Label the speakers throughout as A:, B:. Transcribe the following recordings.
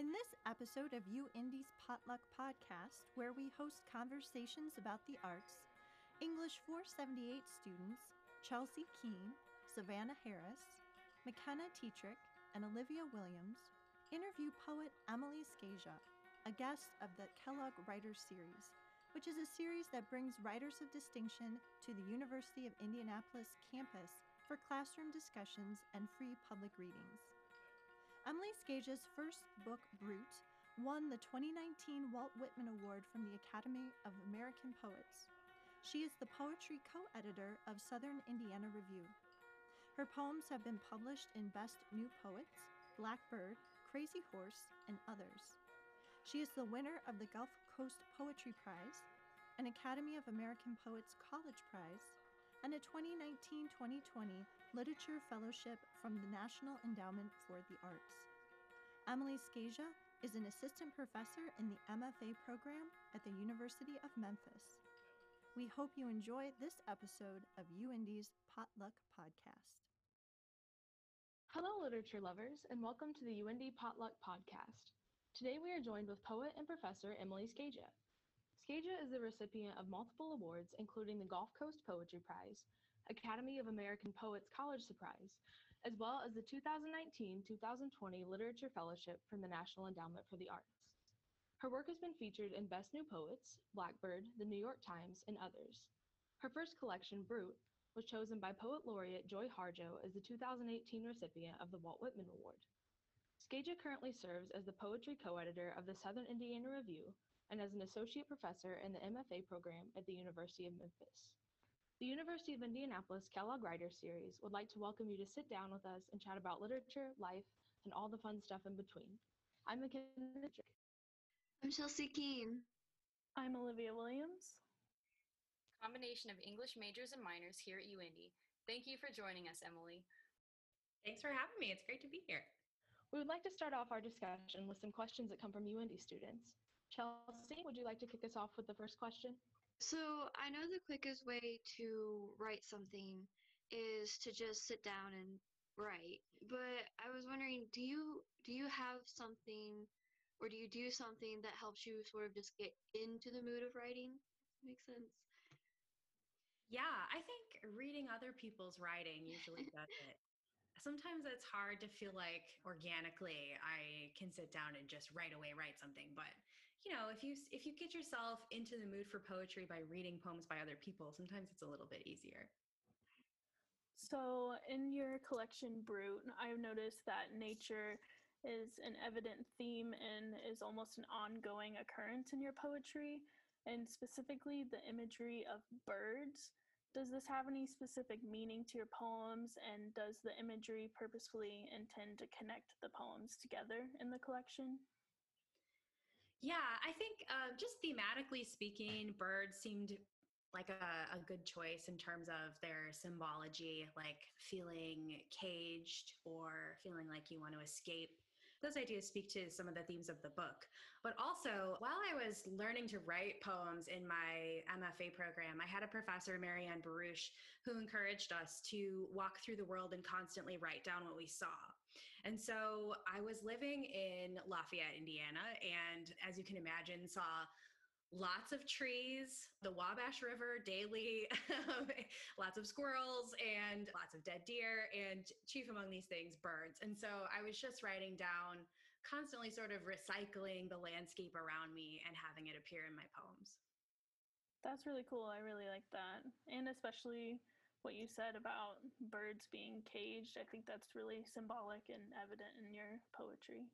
A: In this episode of UIndy's Potluck Podcast, where we host conversations about the arts, English 478 students Chelsea Keene, Savannah Harris, McKenna Tetrick, and Olivia Williams interview poet Emily Skaja, a guest of the Kellogg Writers Series, which is a series that brings writers of distinction to the University of Indianapolis campus for classroom discussions and free public readings. Emily Skaja's first book, Brute, won the 2019 Walt Whitman Award from the Academy of American Poets. She is the poetry co editor of Southern Indiana Review. Her poems have been published in Best New Poets, Blackbird, Crazyhorse, and others. She is the winner of the Gulf Coast Poetry Prize, an Academy of American Poets College Prize, and a 2019 2020 Literature Fellowship from the National Endowment for the Arts. Emily Skaja is an assistant professor in the MFA program at the University of Memphis. We hope you enjoy this episode of UIndy's Potluck Podcast.
B: Hello, literature lovers, and welcome to the UIndy Potluck Podcast. Today we are joined with poet and professor Emily Skaja. Skaja is the recipient of multiple awards, including the Gulf Coast Poetry Prize, Academy of American Poets College Prize, as well as the 2019-2020 Literature Fellowship from the National Endowment for the Arts. Her work has been featured in Best New Poets, Blackbird, The New York Times, and others. Her first collection, Brute, was chosen by Poet Laureate Joy Harjo as the 2018 recipient of the Walt Whitman Award. Skaja currently serves as the poetry co-editor of the Southern Indiana Review, and as an associate professor in the MFA program at the University of Memphis. The University of Indianapolis Kellogg Writer Series would like to welcome you to sit down with us and chat about literature, life, and all the fun stuff in between. I'm McKenna
C: I'm Chelsea Keene.
B: I'm Olivia Williams.
D: Combination of English majors and minors here at UIndy. Thank you for joining us, Emily.
E: Thanks for having me. It's great to be here.
B: We would like to start off our discussion with some questions that come from UIndy students. Chelsea, would you like to kick us off with the first question?
C: So I know the quickest way to write something is to just sit down and write. But I was wondering, do you do you have something or do you do something that helps you sort of just get into the mood of writing? Makes sense.
E: Yeah, I think reading other people's writing usually does it sometimes it's hard to feel like organically I can sit down and just right away write something. But you know, if you if you get yourself into the mood for poetry by reading poems by other people, sometimes it's a little bit easier.
B: So, in your collection, brute I've noticed that nature is an evident theme and is almost an ongoing occurrence in your poetry, and specifically the imagery of birds. Does this have any specific meaning to your poems, and does the imagery purposefully intend to connect the poems together in the collection?
E: Yeah, I think uh, just thematically speaking, birds seemed like a, a good choice in terms of their symbology, like feeling caged or feeling like you want to escape those ideas speak to some of the themes of the book. But also, while I was learning to write poems in my MFA program, I had a professor, Marianne Boruch, who encouraged us to walk through the world and constantly write down what we saw. And so I was living in Lafayette, Indiana, and as you can imagine, saw lots of trees, the Wabash River daily, lots of squirrels, and lots of dead deer, and chief among these things, birds. And so I was just writing down, constantly sort of recycling the landscape around me and having it appear in my poems.
B: That's really cool. I really like that. And especially what you said about birds being caged. I think that's really symbolic and evident in your poetry.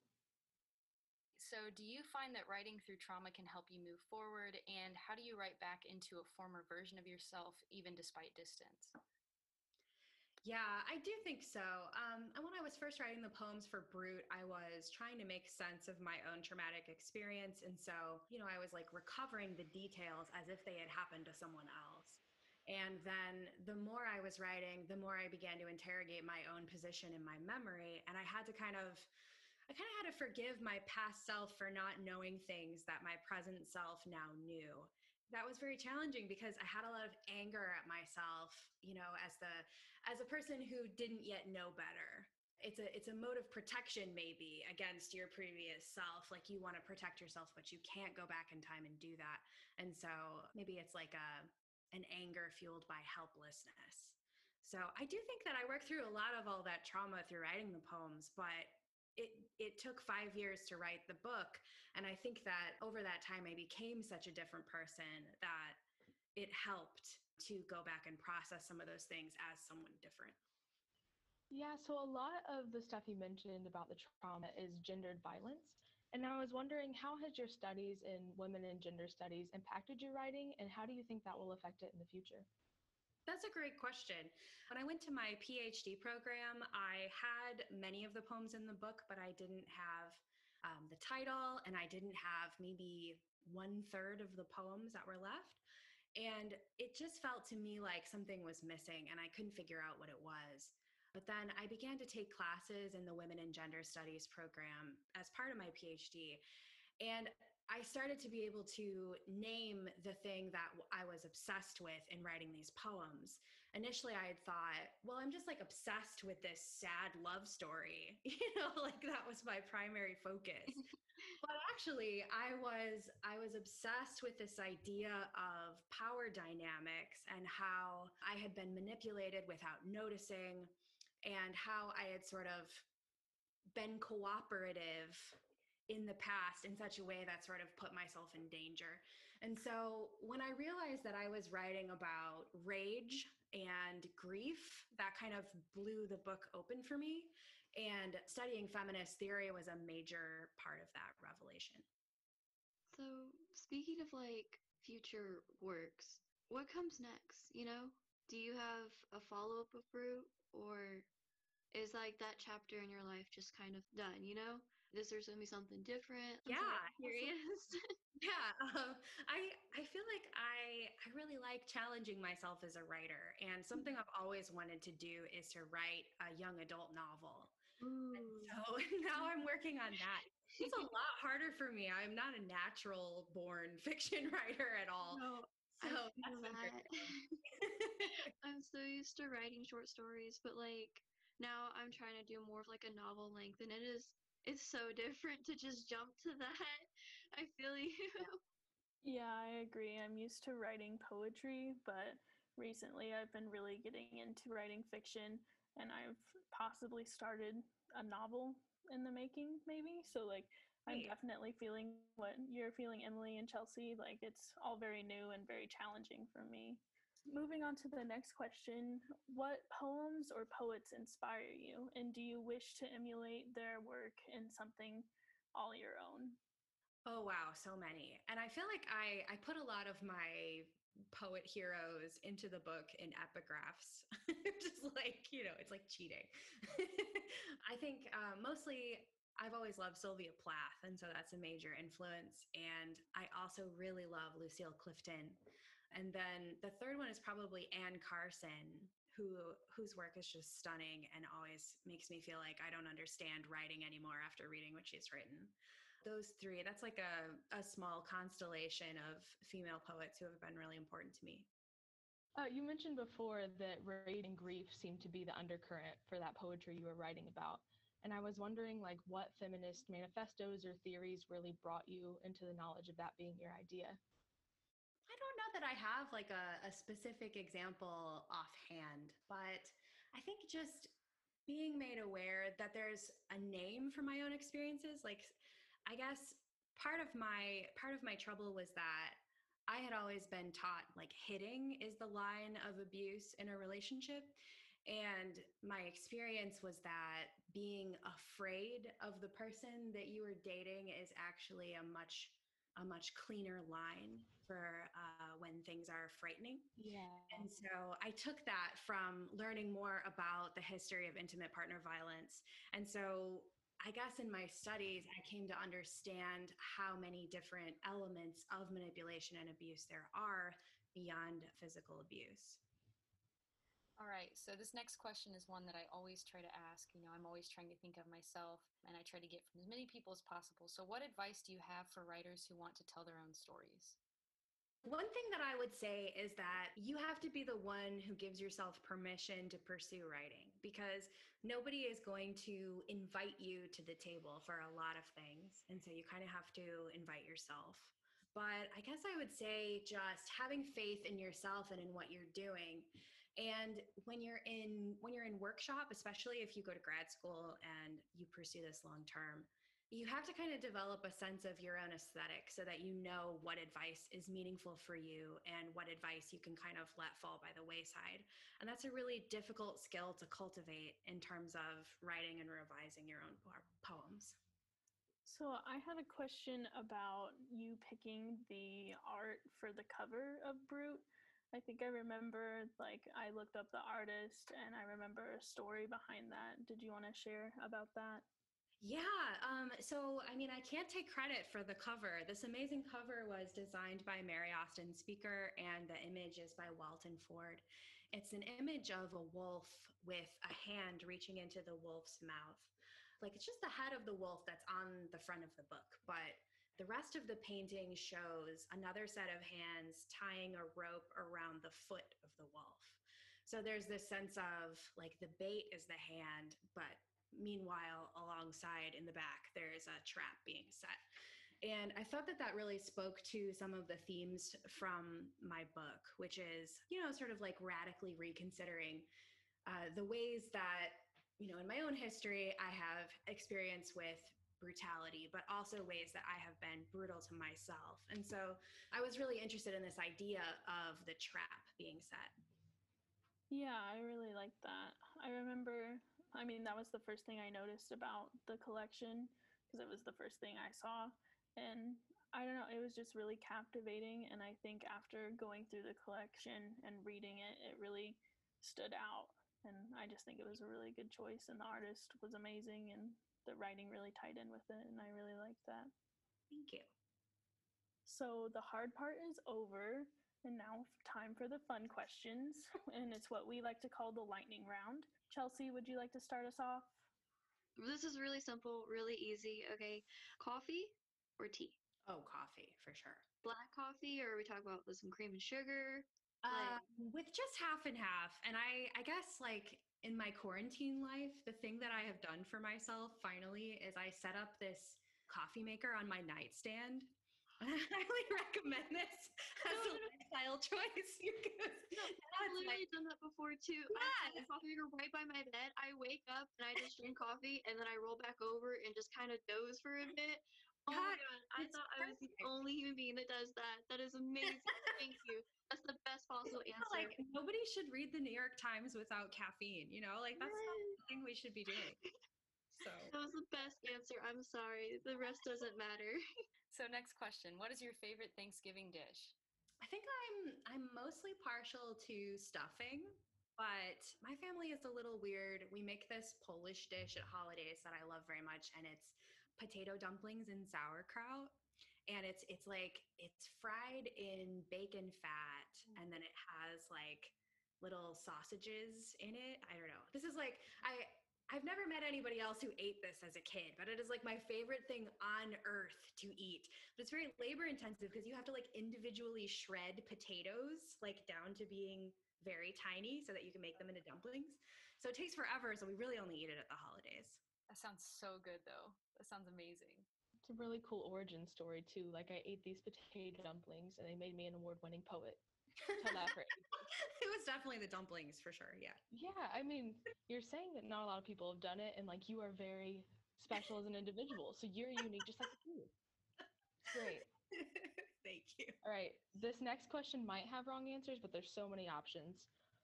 D: So, do you find that writing through trauma can help you move forward? And how do you write back into a former version of yourself, even despite distance?
E: Yeah, I do think so. Um, and when I was first writing the poems for Brute, I was trying to make sense of my own traumatic experience. And so, you know, I was like recovering the details as if they had happened to someone else. And then the more I was writing, the more I began to interrogate my own position in my memory. And I had to kind of I kind of had to forgive my past self for not knowing things that my present self now knew. That was very challenging because I had a lot of anger at myself, you know, as the as a person who didn't yet know better. it's a it's a mode of protection maybe against your previous self like you want to protect yourself but you can't go back in time and do that and so maybe it's like a an anger fueled by helplessness so i do think that i worked through a lot of all that trauma through writing the poems but it it took 5 years to write the book and i think that over that time i became such a different person that it helped to go back and process some of those things as someone different
B: yeah, so a lot of the stuff you mentioned about the trauma is gendered violence. And I was wondering, how has your studies in women and gender studies impacted your writing, and how do you think that will affect it in the future?
E: That's a great question. When I went to my PhD program, I had many of the poems in the book, but I didn't have um, the title, and I didn't have maybe one third of the poems that were left. And it just felt to me like something was missing, and I couldn't figure out what it was. But then I began to take classes in the Women and Gender Studies program as part of my PhD. And I started to be able to name the thing that I was obsessed with in writing these poems. Initially, I had thought, well, I'm just like obsessed with this sad love story. You know, like that was my primary focus. but actually, I was I was obsessed with this idea of power dynamics and how I had been manipulated without noticing and how I had sort of been cooperative in the past in such a way that sort of put myself in danger. And so when I realized that I was writing about rage and grief, that kind of blew the book open for me. And studying feminist theory was a major part of that revelation.
C: So, speaking of like future works, what comes next? You know, do you have a follow up of Brute or is like that chapter in your life just kind of done, you know? Is there going to be something different?
E: Yeah,
C: I'm curious.
E: yeah, um, I I feel like I I really like challenging myself as a writer, and something I've always wanted to do is to write a young adult novel. so now I'm working on that. It's a lot harder for me. I'm not a natural born fiction writer at all.
C: No, so I feel that. I'm so used to writing short stories, but like now I'm trying to do more of like a novel length and it is it's so different to just jump to that. I feel you.
F: Yeah, I agree. I'm used to writing poetry, but recently I've been really getting into writing fiction and I've possibly started a novel in the making maybe. So like I'm definitely feeling what you're feeling Emily and Chelsea, like it's all very new and very challenging for me moving on to the next question What poems or poets inspire you, and do you wish to emulate their work in something all your own?
E: Oh, wow, so many. And I feel like I, I put a lot of my poet heroes into the book in epigraphs. Just like you know it's like cheating. I think uh, mostly i've always loved sylvia plath and so that's a major influence. And i also really love lucille clifton and then the third one is probably Anne Carson, who whose work is just stunning and always makes me feel like I don't understand writing anymore after reading what she's written. Those three, that's like a, a small constellation of female poets who have been really important to me.
B: Uh, you mentioned before that rage and grief seemed to be the undercurrent for that poetry you were writing about. And I was wondering, like, what feminist manifestos or theories really brought you into the knowledge of that being your idea?
E: Don't know that I have like a, a specific example offhand, but I think just being made aware that there's a name for my own experiences. Like, I guess part of my part of my trouble was that I had always been taught like hitting is the line of abuse in a relationship. And my experience was that being afraid of the person that you were dating is actually a much a much cleaner line for uh, when things are frightening.
B: Yeah.
E: And so I took that from learning more about the history of intimate partner violence. And so I guess in my studies, I came to understand how many different elements of manipulation and abuse there are beyond physical abuse.
D: All right. So this next question is one that I always try to ask. You know, I'm always trying to think of myself and I try to get from as many people as possible. So what advice do you have for writers who want to tell their own stories?
E: One thing that I would say is that you have to be the one who gives yourself permission to pursue writing because nobody is going to invite you to the table for a lot of things. And so you kind of have to invite yourself. But I guess I would say just having faith in yourself and in what you're doing. And when you're in when you're in workshop, especially if you go to grad school and you pursue this long term, you have to kind of develop a sense of your own aesthetic so that you know what advice is meaningful for you and what advice you can kind of let fall by the wayside. And that's a really difficult skill to cultivate in terms of writing and revising your own poems.
F: So, I had a question about you picking the art for the cover of Brute. I think I remember, like, I looked up the artist and I remember a story behind that. Did you want to share about that?
E: Yeah. Um, so, I mean, I can't take credit for the cover. This amazing cover was designed by Mary Austin Speaker, and the image is by Walton Ford. It's an image of a wolf with a hand reaching into the wolf's mouth. Like, it's just the head of the wolf that's on the front of the book, but the rest of the painting shows another set of hands tying a rope around the foot of the wolf. So there's this sense of like the bait is the hand, but meanwhile, alongside in the back, there is a trap being set. And I thought that that really spoke to some of the themes from my book, which is, you know, sort of like radically reconsidering uh, the ways that, you know, in my own history, I have experience with brutality, but also ways that I have been brutal to myself. And so I was really interested in this idea of the trap being set.
F: Yeah, I really like that. I remember I mean, that was the first thing I noticed about the collection because it was the first thing I saw. And I don't know, it was just really captivating. And I think after going through the collection and reading it, it really stood out. And I just think it was a really good choice. And the artist was amazing and the writing really tied in with it. And I really liked that.
E: Thank you.
F: So the hard part is over. And now, time for the fun questions. And it's what we like to call the lightning round. Chelsea, would you like to start us off?
C: This is really simple, really easy. Okay. Coffee or tea?
E: Oh, coffee for sure.
C: Black coffee, or are we talk about with some cream and sugar?
E: Uh, with just half and half. And I, I guess like in my quarantine life, the thing that I have done for myself finally is I set up this coffee maker on my nightstand I highly recommend this as a lifestyle choice.
C: no, I've literally like, done that before too. Yes. I coffee maker right by my bed. I wake up and I just drink coffee and then I roll back over and just kind of doze for a bit. Oh God, my god! I thought perfect. I was the only human being that does that. That is amazing. Thank you. That's the best possible answer.
E: Like nobody should read the New York Times without caffeine. You know, like that's yes. not the thing we should be doing. So
C: that was the best answer. I'm sorry. The rest doesn't matter.
D: So next question, what is your favorite Thanksgiving dish?
E: I think I'm I'm mostly partial to stuffing, but my family is a little weird. We make this Polish dish at holidays that I love very much and it's potato dumplings and sauerkraut and it's it's like it's fried in bacon fat mm. and then it has like little sausages in it. I don't know. This is like I I've never met anybody else who ate this as a kid, but it is like my favorite thing on earth to eat. But it's very labor intensive because you have to like individually shred potatoes like down to being very tiny so that you can make them into dumplings. So it takes forever, so we really only eat it at the holidays.
D: That sounds so good though. That sounds amazing.
B: It's a really cool origin story too. Like I ate these potato dumplings and they made me an award-winning poet. Tell that for
E: it was definitely the dumplings for sure. Yeah.
B: Yeah. I mean, you're saying that not a lot of people have done it, and like you are very special as an individual. So you're unique, just like you. Great.
E: Thank you.
B: All right. This next question might have wrong answers, but there's so many options.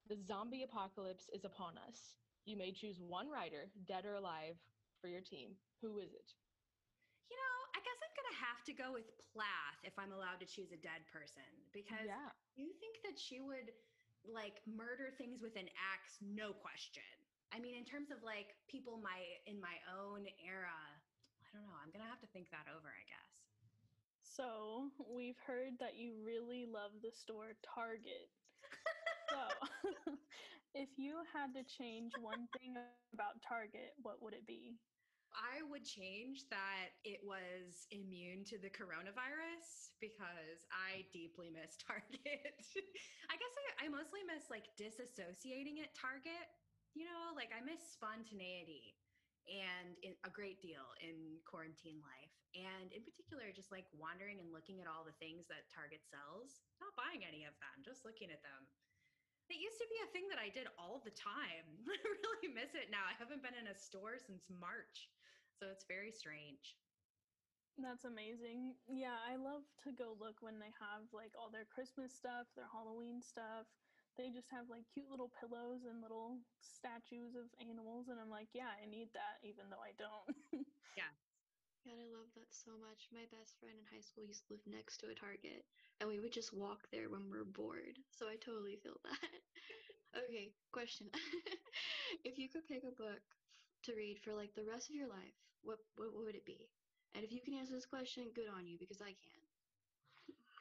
B: The zombie apocalypse is upon us. You may choose one writer, dead or alive, for your team. Who is it?
E: You know, I guess I'm gonna have to go with Plath if I'm allowed to choose a dead person because yeah. you think that she would like murder things with an axe, no question. I mean, in terms of like people my in my own era, I don't know. I'm gonna have to think that over, I guess.
F: So we've heard that you really love the store Target. so if you had to change one thing about Target, what would it be?
E: I would change that it was immune to the coronavirus because I deeply miss Target. I guess I, I mostly miss like disassociating at Target. You know, like I miss spontaneity and in, a great deal in quarantine life. And in particular, just like wandering and looking at all the things that Target sells, not buying any of them, just looking at them. It used to be a thing that I did all the time. I really miss it now. I haven't been in a store since March. So it's very strange.
F: That's amazing. Yeah, I love to go look when they have like all their Christmas stuff, their Halloween stuff. They just have like cute little pillows and little statues of animals. And I'm like, yeah, I need that, even though I don't.
E: yeah.
C: God, I love that so much. My best friend in high school used to live next to a Target, and we would just walk there when we are bored. So I totally feel that. okay, question. if you could pick a book to read for like the rest of your life, what what would it be? And if you can answer this question, good on you because I can.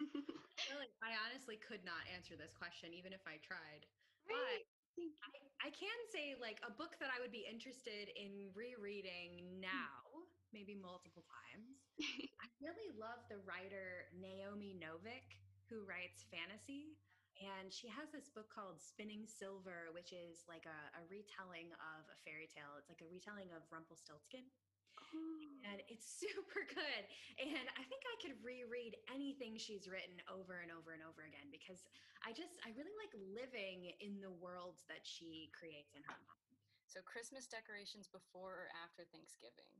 E: really, I honestly could not answer this question even if I tried.
C: Right.
E: But I, I can say like a book that I would be interested in rereading now, maybe multiple times. I really love the writer Naomi Novik, who writes fantasy. And she has this book called Spinning Silver, which is like a, a retelling of a fairy tale. It's like a retelling of Rumpelstiltskin. And oh. it's super good. And I think I could reread anything she's written over and over and over again because I just, I really like living in the worlds that she creates in her mind.
D: So, Christmas decorations before or after Thanksgiving?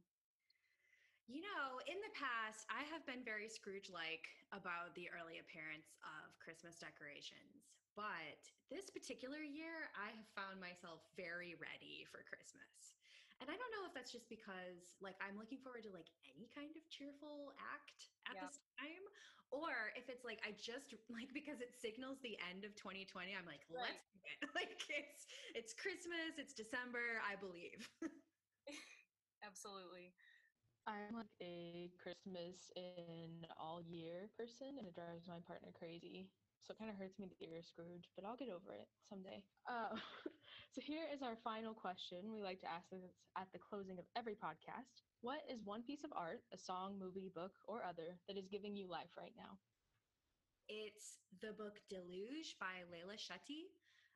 E: You know, in the past, I have been very Scrooge like about the early appearance of Christmas decorations. But this particular year, I have found myself very ready for Christmas. And I don't know if that's just because like I'm looking forward to like any kind of cheerful act at this time or if it's like I just like because it signals the end of 2020 I'm like right. let's do it. Like it's it's Christmas, it's December, I believe.
D: Absolutely.
B: I'm like a Christmas in all year person, and it drives my partner crazy. So it kind of hurts me that you're Scrooge, but I'll get over it someday. Uh, so here is our final question. We like to ask this at the closing of every podcast. What is one piece of art, a song, movie, book, or other, that is giving you life right now?
E: It's the book Deluge by Leila Chatti.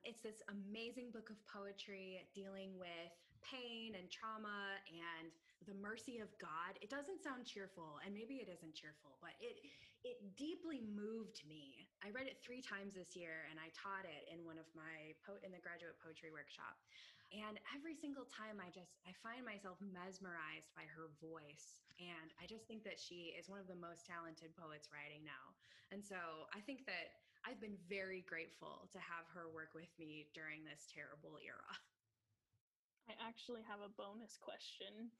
E: It's this amazing book of poetry dealing with pain and trauma and the mercy of God. It doesn't sound cheerful, and maybe it isn't cheerful, but it it deeply moved me. I read it three times this year, and I taught it in one of my po- in the graduate poetry workshop. And every single time, I just I find myself mesmerized by her voice, and I just think that she is one of the most talented poets writing now. And so I think that I've been very grateful to have her work with me during this terrible era.
F: I actually have a bonus question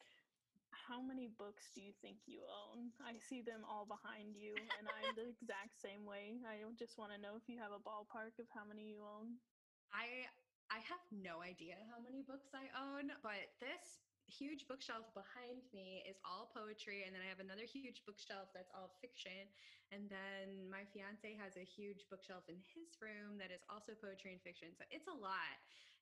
F: how many books do you think you own? I see them all behind you, and I'm the exact same way. I just want to know if you have a ballpark of how many you own.
E: I I have no idea how many books I own, but this huge bookshelf behind me is all poetry and then I have another huge bookshelf that's all fiction and then my fiance has a huge bookshelf in his room that is also poetry and fiction. So it's a lot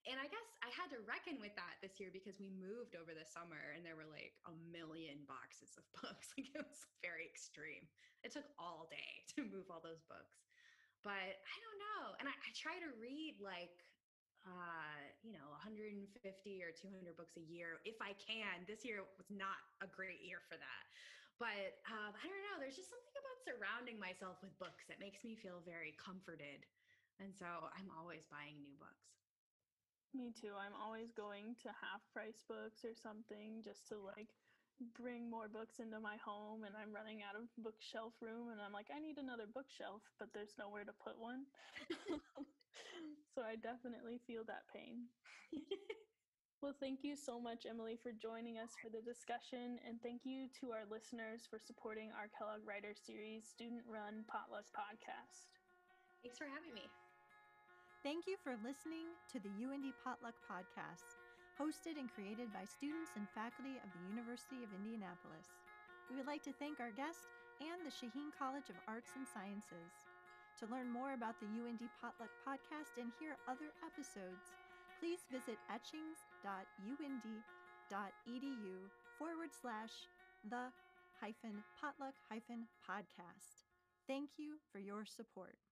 E: and I guess I had to reckon with that this year because we moved over the summer and there were like a million boxes of books. Like it was very extreme. It took all day to move all those books. But I don't know. And I, I try to read like uh, you know, 150 or 200 books a year if I can. This year was not a great year for that. But um, I don't know. There's just something about surrounding myself with books that makes me feel very comforted. And so I'm always buying new books.
F: Me too. I'm always going to half price books or something just to like bring more books into my home and I'm running out of bookshelf room and I'm like I need another bookshelf but there's nowhere to put one. so I definitely feel that pain. well, thank you so much Emily for joining us for the discussion and thank you to our listeners for supporting our Kellogg Writer Series student run potluck podcast.
E: Thanks for having me.
A: Thank you for listening to the UIndy Potluck Podcast, hosted and created by students and faculty of the University of Indianapolis. We would like to thank our guest and the Shaheen College of Arts and Sciences. To learn more about the UIndy Potluck Podcast and hear other episodes, please visit etchings.uindy.edu forward slash the hyphen potluck hyphen podcast. Thank you for your support.